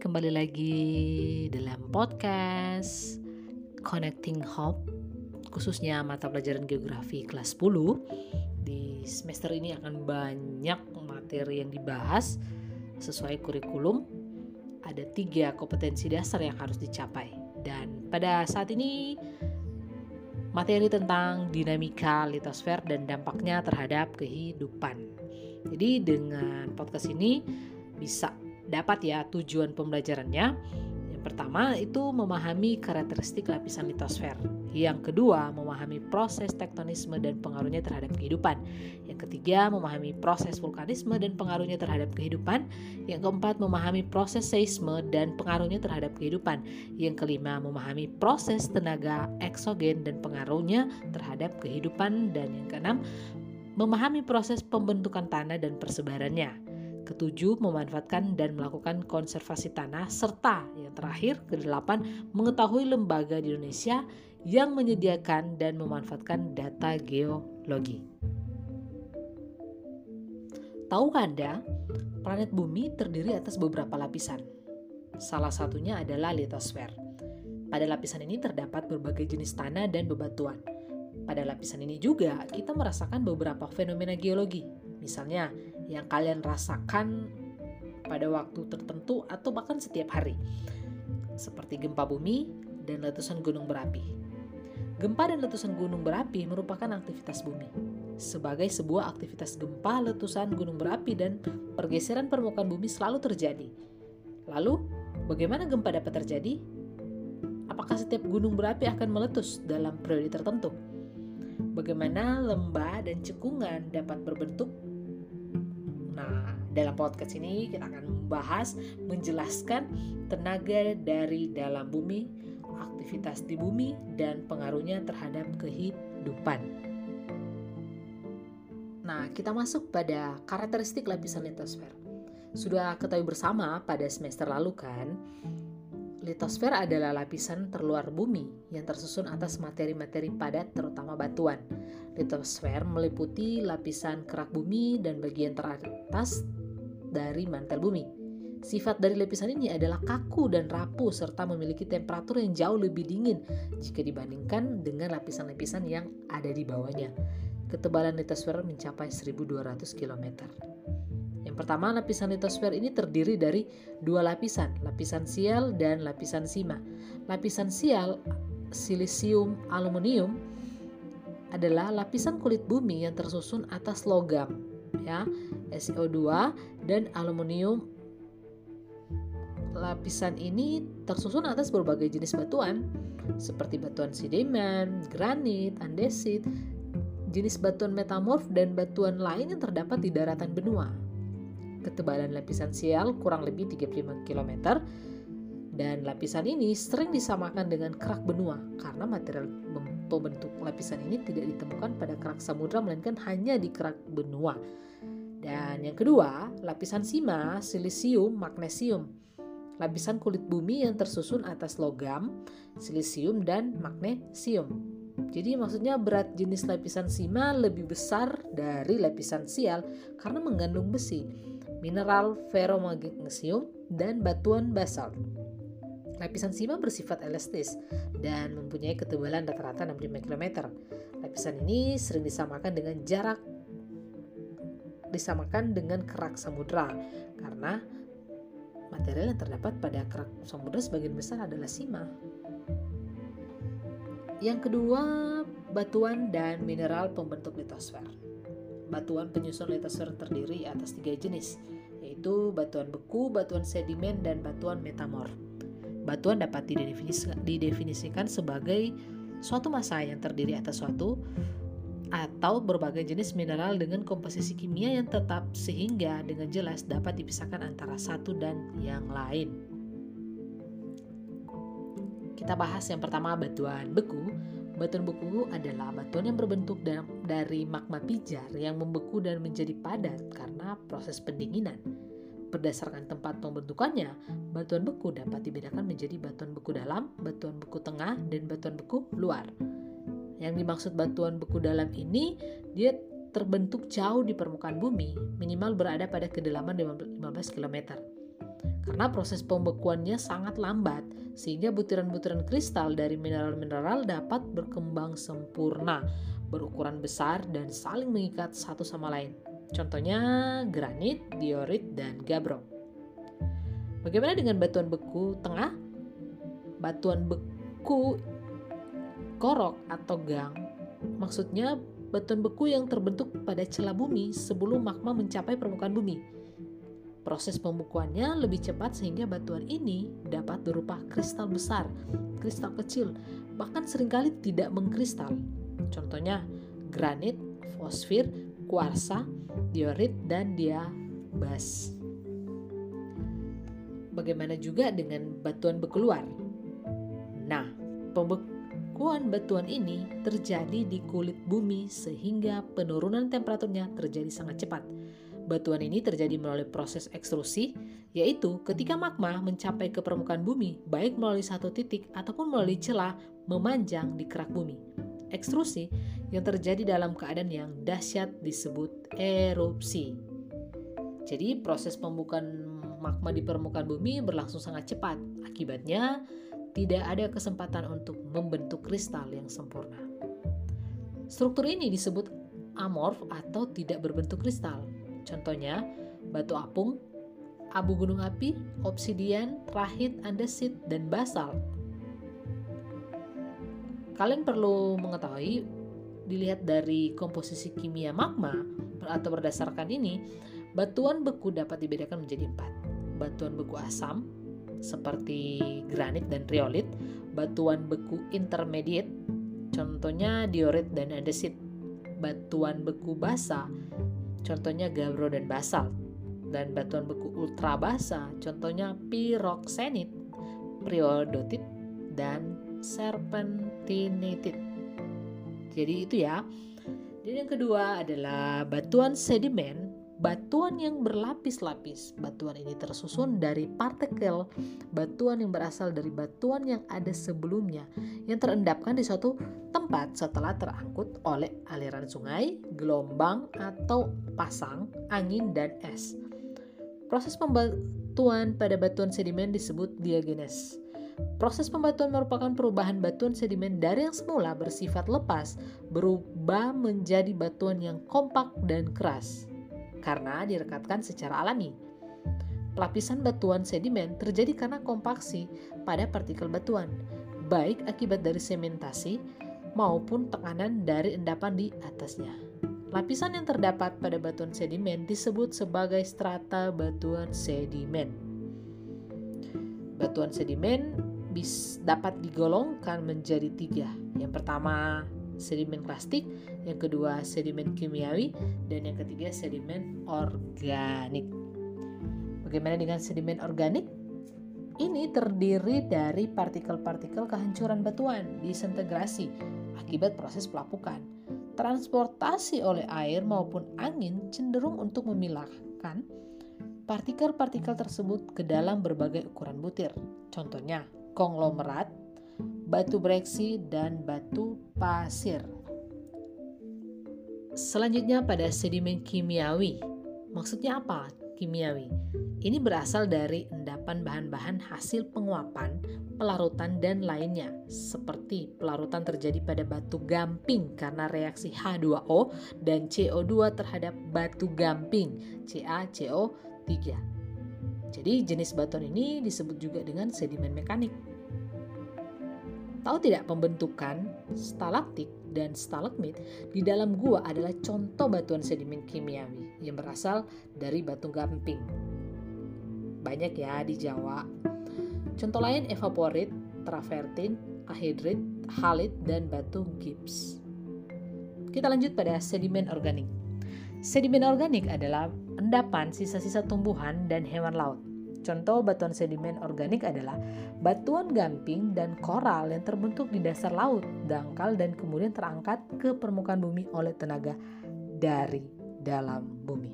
kembali lagi dalam podcast Connecting Hope khususnya mata pelajaran geografi kelas 10 di semester ini akan banyak materi yang dibahas sesuai kurikulum. Ada tiga kompetensi dasar yang harus dicapai. Dan pada saat ini materi tentang dinamika litosfer dan dampaknya terhadap kehidupan. Jadi dengan podcast ini bisa dapat ya tujuan pembelajarannya. Yang pertama itu memahami karakteristik lapisan litosfer. Yang kedua, memahami proses tektonisme dan pengaruhnya terhadap kehidupan. Yang ketiga, memahami proses vulkanisme dan pengaruhnya terhadap kehidupan. Yang keempat, memahami proses seisme dan pengaruhnya terhadap kehidupan. Yang kelima, memahami proses tenaga eksogen dan pengaruhnya terhadap kehidupan. Dan yang keenam, memahami proses pembentukan tanah dan persebarannya. Ketujuh, memanfaatkan dan melakukan konservasi tanah. Serta yang terakhir, kedelapan, mengetahui lembaga di Indonesia yang menyediakan dan memanfaatkan data geologi. Tahu Anda, planet bumi terdiri atas beberapa lapisan. Salah satunya adalah litosfer. Pada lapisan ini terdapat berbagai jenis tanah dan bebatuan. Pada lapisan ini juga kita merasakan beberapa fenomena geologi, misalnya yang kalian rasakan pada waktu tertentu atau bahkan setiap hari, seperti gempa bumi dan letusan gunung berapi. Gempa dan letusan gunung berapi merupakan aktivitas bumi. Sebagai sebuah aktivitas gempa, letusan gunung berapi dan pergeseran permukaan bumi selalu terjadi. Lalu, bagaimana gempa dapat terjadi? Apakah setiap gunung berapi akan meletus dalam periode tertentu? Bagaimana lembah dan cekungan dapat berbentuk Nah, dalam podcast ini kita akan membahas, menjelaskan tenaga dari dalam bumi, aktivitas di bumi, dan pengaruhnya terhadap kehidupan. Nah, kita masuk pada karakteristik lapisan litosfer. Sudah ketahui bersama pada semester lalu kan, litosfer adalah lapisan terluar bumi yang tersusun atas materi-materi padat terutama batuan. Litosfer meliputi lapisan kerak bumi dan bagian teratas dari mantel bumi. Sifat dari lapisan ini adalah kaku dan rapuh serta memiliki temperatur yang jauh lebih dingin jika dibandingkan dengan lapisan-lapisan yang ada di bawahnya. Ketebalan litosfer mencapai 1200 km. Yang pertama, lapisan litosfer ini terdiri dari dua lapisan, lapisan sial dan lapisan sima. Lapisan sial, silisium aluminium, adalah lapisan kulit bumi yang tersusun atas logam, ya, SiO2 dan aluminium. Lapisan ini tersusun atas berbagai jenis batuan, seperti batuan sedimen, granit, andesit, jenis batuan metamorf dan batuan lain yang terdapat di daratan benua ketebalan lapisan sial kurang lebih 35 km dan lapisan ini sering disamakan dengan kerak benua karena material pembentuk lapisan ini tidak ditemukan pada kerak samudra melainkan hanya di kerak benua. Dan yang kedua, lapisan sima, silisium, magnesium. Lapisan kulit bumi yang tersusun atas logam, silisium, dan magnesium. Jadi maksudnya berat jenis lapisan sima lebih besar dari lapisan sial karena mengandung besi mineral ferromagnesium, dan batuan basalt. Lapisan sima bersifat elastis dan mempunyai ketebalan rata-rata 65 km. Lapisan ini sering disamakan dengan jarak disamakan dengan kerak samudra karena material yang terdapat pada kerak samudra sebagian besar adalah sima. Yang kedua, batuan dan mineral pembentuk litosfer. Batuan penyusun litosfer terdiri atas tiga jenis, yaitu batuan beku, batuan sedimen, dan batuan metamorf. Batuan dapat didefinisikan sebagai suatu massa yang terdiri atas suatu atau berbagai jenis mineral dengan komposisi kimia yang tetap sehingga dengan jelas dapat dipisahkan antara satu dan yang lain. Kita bahas yang pertama batuan beku. Batuan beku adalah batuan yang berbentuk dari magma pijar yang membeku dan menjadi padat karena proses pendinginan. Berdasarkan tempat pembentukannya, batuan beku dapat dibedakan menjadi batuan beku dalam, batuan beku tengah, dan batuan beku luar. Yang dimaksud batuan beku dalam ini, dia terbentuk jauh di permukaan bumi, minimal berada pada kedalaman 15 km. Karena proses pembekuannya sangat lambat sehingga butiran-butiran kristal dari mineral-mineral dapat berkembang sempurna, berukuran besar dan saling mengikat satu sama lain. Contohnya granit, diorit, dan gabbro. Bagaimana dengan batuan beku tengah? Batuan beku korok atau gang maksudnya batuan beku yang terbentuk pada celah bumi sebelum magma mencapai permukaan bumi. Proses pembekuannya lebih cepat sehingga batuan ini dapat berupa kristal besar, kristal kecil, bahkan sering kali tidak mengkristal. Contohnya granit, fosfir, kuarsa, diorit, dan diabas. Bagaimana juga dengan batuan berkeluar? Nah, pembekuan batuan ini terjadi di kulit bumi sehingga penurunan temperaturnya terjadi sangat cepat. Batuan ini terjadi melalui proses ekstrusi, yaitu ketika magma mencapai ke permukaan bumi, baik melalui satu titik ataupun melalui celah memanjang di kerak bumi. Ekstrusi yang terjadi dalam keadaan yang dahsyat disebut erupsi. Jadi proses pembukaan magma di permukaan bumi berlangsung sangat cepat. Akibatnya tidak ada kesempatan untuk membentuk kristal yang sempurna. Struktur ini disebut amorf atau tidak berbentuk kristal. Contohnya batu apung, abu gunung api, obsidian, rahit, andesit, dan basal. Kalian perlu mengetahui dilihat dari komposisi kimia magma atau berdasarkan ini, batuan beku dapat dibedakan menjadi empat. Batuan beku asam, seperti granit dan riolit, batuan beku intermediate, contohnya diorit dan andesit, batuan beku basa, contohnya gabbro dan basalt, dan batuan beku ultra basa, contohnya pyroxenit, priodotit, dan serpentinatit. Jadi itu ya. Dan yang kedua adalah batuan sedimen batuan yang berlapis-lapis. Batuan ini tersusun dari partikel batuan yang berasal dari batuan yang ada sebelumnya yang terendapkan di suatu tempat setelah terangkut oleh aliran sungai, gelombang atau pasang, angin dan es. Proses pembatuan pada batuan sedimen disebut diagenes. Proses pembatuan merupakan perubahan batuan sedimen dari yang semula bersifat lepas berubah menjadi batuan yang kompak dan keras karena direkatkan secara alami. Pelapisan batuan sedimen terjadi karena kompaksi pada partikel batuan, baik akibat dari sementasi maupun tekanan dari endapan di atasnya. Lapisan yang terdapat pada batuan sedimen disebut sebagai strata batuan sedimen. Batuan sedimen bis, dapat digolongkan menjadi tiga. Yang pertama sedimen plastik, yang kedua sedimen kimiawi, dan yang ketiga sedimen organik. Bagaimana dengan sedimen organik? Ini terdiri dari partikel-partikel kehancuran batuan disintegrasi akibat proses pelapukan. Transportasi oleh air maupun angin cenderung untuk memilahkan partikel-partikel tersebut ke dalam berbagai ukuran butir. Contohnya, konglomerat, batu breksi, dan batu pasir. Selanjutnya pada sedimen kimiawi. Maksudnya apa kimiawi? Ini berasal dari endapan bahan-bahan hasil penguapan, pelarutan, dan lainnya. Seperti pelarutan terjadi pada batu gamping karena reaksi H2O dan CO2 terhadap batu gamping, CaCO3. Jadi jenis batuan ini disebut juga dengan sedimen mekanik. Tahu tidak pembentukan stalaktik dan stalagmit di dalam gua adalah contoh batuan sedimen kimiawi yang berasal dari batu gamping. Banyak ya di Jawa. Contoh lain evaporit, travertin, ahidrit, halit, dan batu gips. Kita lanjut pada sedimen organik. Sedimen organik adalah endapan sisa-sisa tumbuhan dan hewan laut Contoh batuan sedimen organik adalah batuan gamping dan koral yang terbentuk di dasar laut, dangkal dan kemudian terangkat ke permukaan bumi oleh tenaga dari dalam bumi.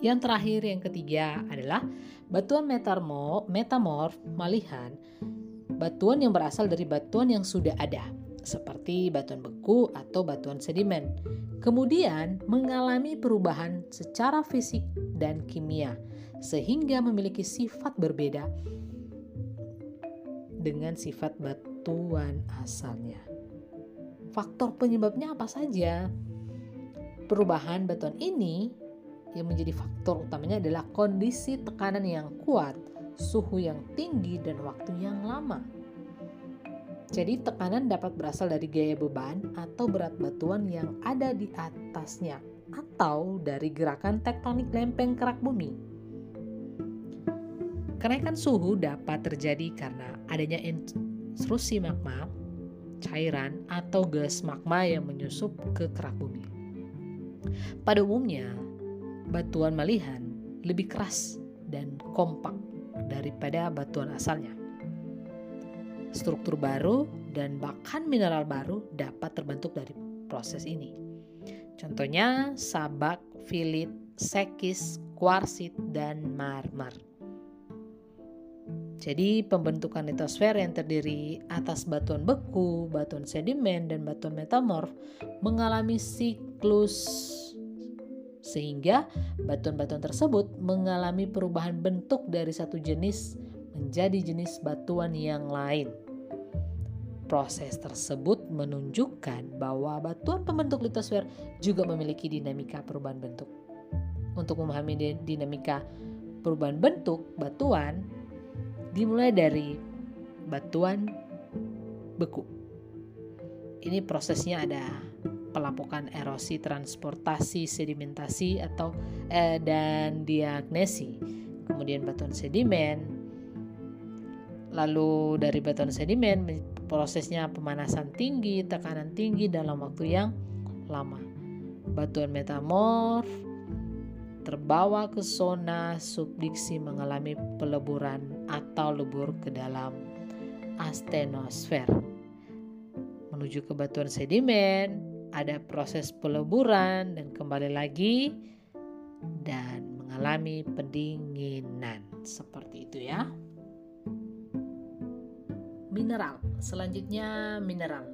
Yang terakhir yang ketiga adalah batuan metamorf, metamorf malihan, batuan yang berasal dari batuan yang sudah ada, seperti batuan beku atau batuan sedimen. Kemudian mengalami perubahan secara fisik dan kimia sehingga memiliki sifat berbeda dengan sifat batuan asalnya. Faktor penyebabnya apa saja? Perubahan batuan ini yang menjadi faktor utamanya adalah kondisi tekanan yang kuat, suhu yang tinggi, dan waktu yang lama. Jadi tekanan dapat berasal dari gaya beban atau berat batuan yang ada di atasnya atau dari gerakan tektonik lempeng kerak bumi. Kenaikan suhu dapat terjadi karena adanya intrusi magma, cairan, atau gas magma yang menyusup ke kerak bumi. Pada umumnya, batuan malihan lebih keras dan kompak daripada batuan asalnya struktur baru, dan bahkan mineral baru dapat terbentuk dari proses ini. Contohnya sabak, filit, sekis, kuarsit, dan marmer. Jadi pembentukan litosfer yang terdiri atas batuan beku, batuan sedimen, dan batuan metamorf mengalami siklus sehingga batuan-batuan tersebut mengalami perubahan bentuk dari satu jenis menjadi jenis batuan yang lain. Proses tersebut menunjukkan bahwa batuan pembentuk litosfer juga memiliki dinamika perubahan bentuk. Untuk memahami dinamika perubahan bentuk batuan, dimulai dari batuan beku. Ini prosesnya ada pelapukan erosi, transportasi, sedimentasi atau eh, dan diagnesi. Kemudian batuan sedimen, lalu dari batuan sedimen prosesnya pemanasan tinggi, tekanan tinggi dalam waktu yang lama. Batuan metamorf terbawa ke zona subdiksi mengalami peleburan atau lebur ke dalam astenosfer. Menuju ke batuan sedimen, ada proses peleburan dan kembali lagi dan mengalami pendinginan. Seperti itu ya mineral. Selanjutnya mineral.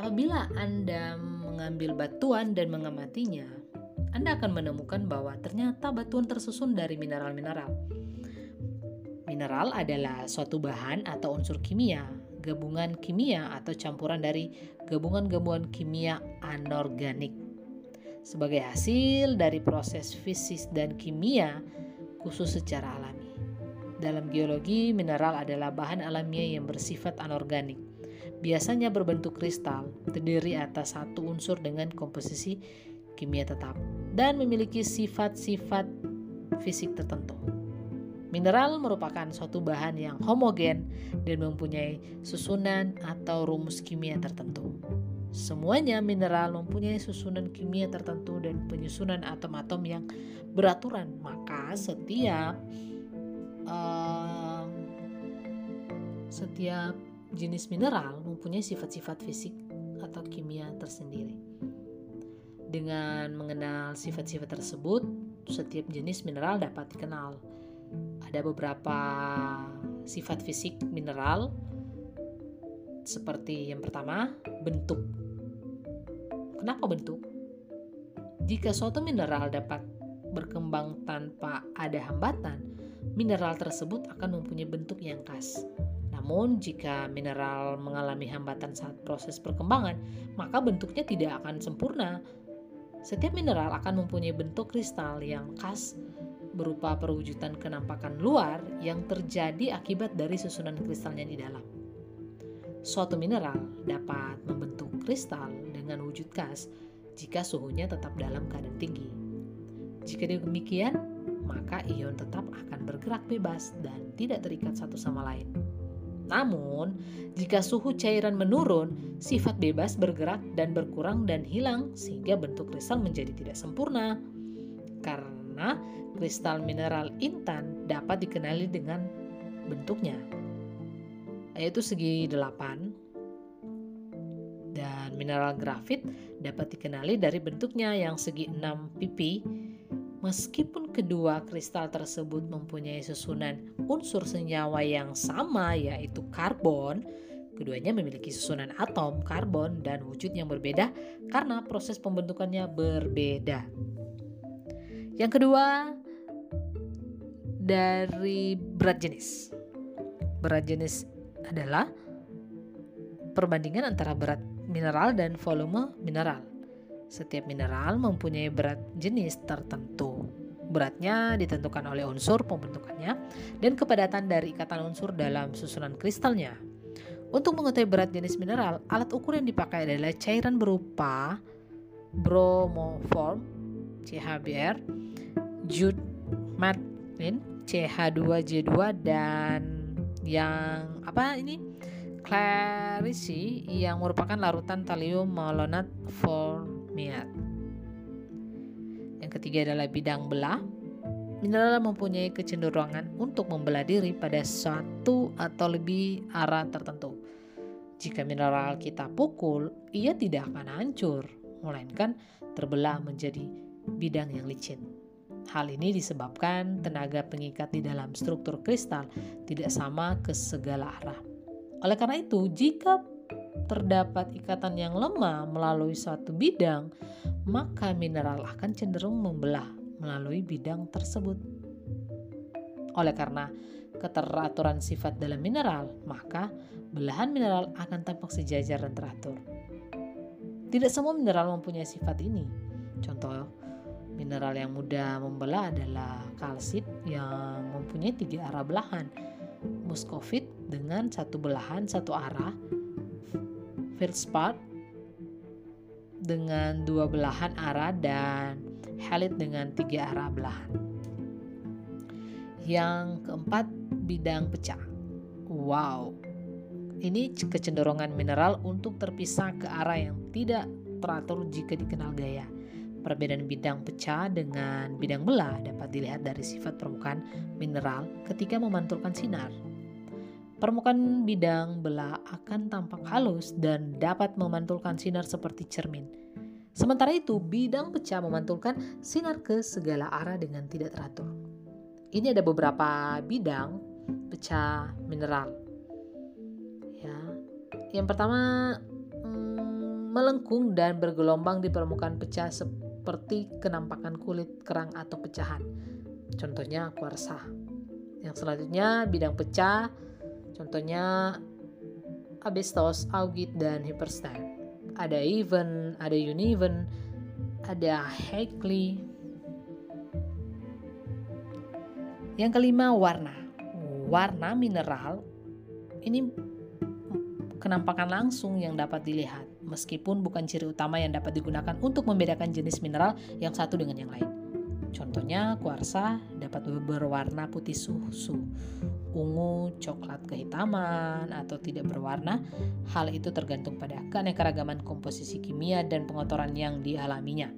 Apabila Anda mengambil batuan dan mengamatinya, Anda akan menemukan bahwa ternyata batuan tersusun dari mineral-mineral. Mineral adalah suatu bahan atau unsur kimia, gabungan kimia atau campuran dari gabungan-gabungan kimia anorganik. Sebagai hasil dari proses fisik dan kimia khusus secara alami. Dalam geologi, mineral adalah bahan alamiah yang bersifat anorganik. Biasanya berbentuk kristal, terdiri atas satu unsur dengan komposisi kimia tetap, dan memiliki sifat-sifat fisik tertentu. Mineral merupakan suatu bahan yang homogen dan mempunyai susunan atau rumus kimia tertentu. Semuanya mineral mempunyai susunan kimia tertentu dan penyusunan atom-atom yang beraturan. Maka setiap uh, setiap jenis mineral mempunyai sifat-sifat fisik atau kimia tersendiri. Dengan mengenal sifat-sifat tersebut, setiap jenis mineral dapat dikenal. Ada beberapa sifat fisik mineral, seperti yang pertama, bentuk. Kenapa bentuk? Jika suatu mineral dapat berkembang tanpa ada hambatan, mineral tersebut akan mempunyai bentuk yang khas. Namun, jika mineral mengalami hambatan saat proses perkembangan, maka bentuknya tidak akan sempurna. Setiap mineral akan mempunyai bentuk kristal yang khas berupa perwujudan kenampakan luar yang terjadi akibat dari susunan kristalnya di dalam. Suatu mineral dapat membentuk kristal dengan wujud khas jika suhunya tetap dalam keadaan tinggi. Jika demikian, maka ion tetap akan bergerak bebas dan tidak terikat satu sama lain. Namun, jika suhu cairan menurun, sifat bebas bergerak dan berkurang dan hilang sehingga bentuk kristal menjadi tidak sempurna. Karena kristal mineral intan dapat dikenali dengan bentuknya, yaitu segi delapan dan mineral grafit dapat dikenali dari bentuknya yang segi 6 pipi Meskipun kedua kristal tersebut mempunyai susunan unsur senyawa yang sama yaitu karbon, keduanya memiliki susunan atom karbon dan wujud yang berbeda karena proses pembentukannya berbeda. Yang kedua, dari berat jenis. Berat jenis adalah perbandingan antara berat mineral dan volume mineral. Setiap mineral mempunyai berat jenis tertentu. Beratnya ditentukan oleh unsur pembentukannya dan kepadatan dari ikatan unsur dalam susunan kristalnya. Untuk mengetahui berat jenis mineral, alat ukur yang dipakai adalah cairan berupa bromoform CHBr, jute matte CH2J2 dan yang apa ini Clarisi yang merupakan larutan talium malonat formiat. Yang ketiga adalah bidang belah. Mineral mempunyai kecenderungan untuk membelah diri pada satu atau lebih arah tertentu. Jika mineral kita pukul, ia tidak akan hancur, melainkan terbelah menjadi bidang yang licin. Hal ini disebabkan tenaga pengikat di dalam struktur kristal tidak sama ke segala arah. Oleh karena itu, jika terdapat ikatan yang lemah melalui suatu bidang, maka mineral akan cenderung membelah melalui bidang tersebut. Oleh karena keteraturan sifat dalam mineral, maka belahan mineral akan tampak sejajar dan teratur. Tidak semua mineral mempunyai sifat ini. Contoh mineral yang mudah membelah adalah kalsit yang mempunyai tiga arah belahan muscovite dengan satu belahan satu arah, feldspar dengan dua belahan arah dan halide dengan tiga arah belahan. Yang keempat, bidang pecah. Wow, ini kecenderungan mineral untuk terpisah ke arah yang tidak teratur jika dikenal gaya. Perbedaan bidang pecah dengan bidang belah dapat dilihat dari sifat permukaan mineral ketika memantulkan sinar. Permukaan bidang belah akan tampak halus dan dapat memantulkan sinar seperti cermin. Sementara itu, bidang pecah memantulkan sinar ke segala arah dengan tidak teratur. Ini ada beberapa bidang pecah mineral. Ya. Yang pertama hmm, melengkung dan bergelombang di permukaan pecah seperti kenampakan kulit kerang atau pecahan. Contohnya kuarsa. Yang selanjutnya bidang pecah Contohnya Abestos, Augit, dan Hyperstein. Ada even, ada uneven, ada Heckley. Yang kelima warna. Warna mineral ini kenampakan langsung yang dapat dilihat meskipun bukan ciri utama yang dapat digunakan untuk membedakan jenis mineral yang satu dengan yang lain. Contohnya kuarsa dapat berwarna putih susu, ungu, coklat kehitaman, atau tidak berwarna. Hal itu tergantung pada keanekaragaman komposisi kimia dan pengotoran yang dialaminya.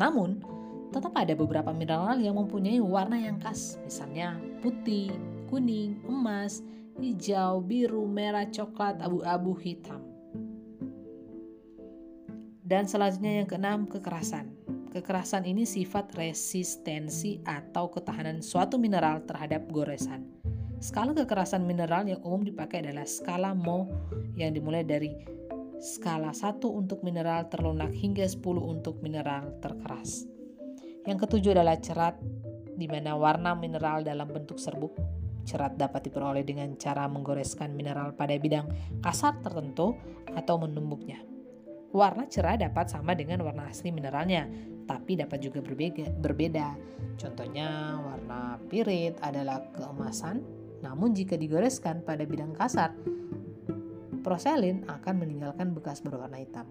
Namun, tetap ada beberapa mineral yang mempunyai warna yang khas, misalnya putih, kuning, emas, hijau, biru, merah, coklat, abu-abu, hitam. Dan selanjutnya yang keenam, kekerasan. Kekerasan ini sifat resistensi atau ketahanan suatu mineral terhadap goresan. Skala kekerasan mineral yang umum dipakai adalah skala Mohs yang dimulai dari skala 1 untuk mineral terlunak hingga 10 untuk mineral terkeras. Yang ketujuh adalah cerat di mana warna mineral dalam bentuk serbuk. Cerat dapat diperoleh dengan cara menggoreskan mineral pada bidang kasar tertentu atau menumbuknya. Warna cerah dapat sama dengan warna asli mineralnya, tapi dapat juga berbeda. Contohnya warna pirit adalah keemasan, namun jika digoreskan pada bidang kasar, proselin akan meninggalkan bekas berwarna hitam.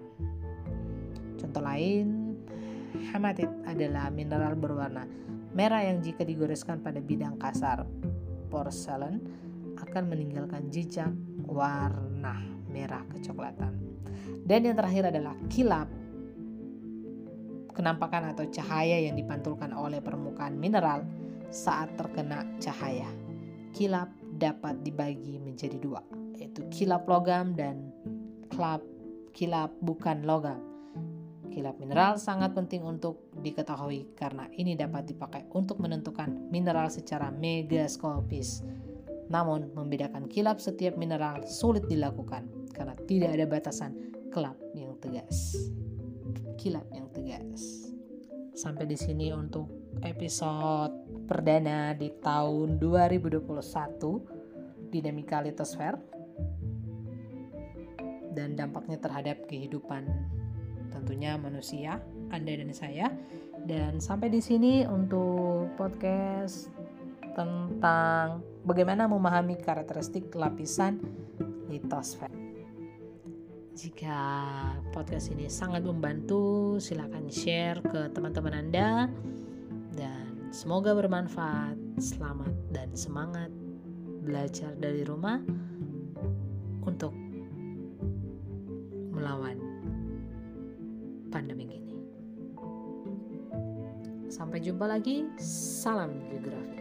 Contoh lain, hematit adalah mineral berwarna merah yang jika digoreskan pada bidang kasar, porselen akan meninggalkan jejak warna merah kecoklatan. Dan yang terakhir adalah kilap kenampakan atau cahaya yang dipantulkan oleh permukaan mineral saat terkena cahaya. Kilap dapat dibagi menjadi dua, yaitu kilap logam dan kilap kilap bukan logam. Kilap mineral sangat penting untuk diketahui karena ini dapat dipakai untuk menentukan mineral secara megaskopis. Namun, membedakan kilap setiap mineral sulit dilakukan karena tidak ada batasan kilap yang tegas kilap yang tegas. Sampai di sini untuk episode perdana di tahun 2021 Dinamika Litosfer dan dampaknya terhadap kehidupan tentunya manusia, Anda dan saya. Dan sampai di sini untuk podcast tentang bagaimana memahami karakteristik lapisan litosfer. Jika podcast ini sangat membantu, silakan share ke teman-teman Anda semoga bermanfaat. Selamat dan semangat belajar dari rumah untuk melawan pandemi ini. Sampai jumpa lagi. Salam geografi.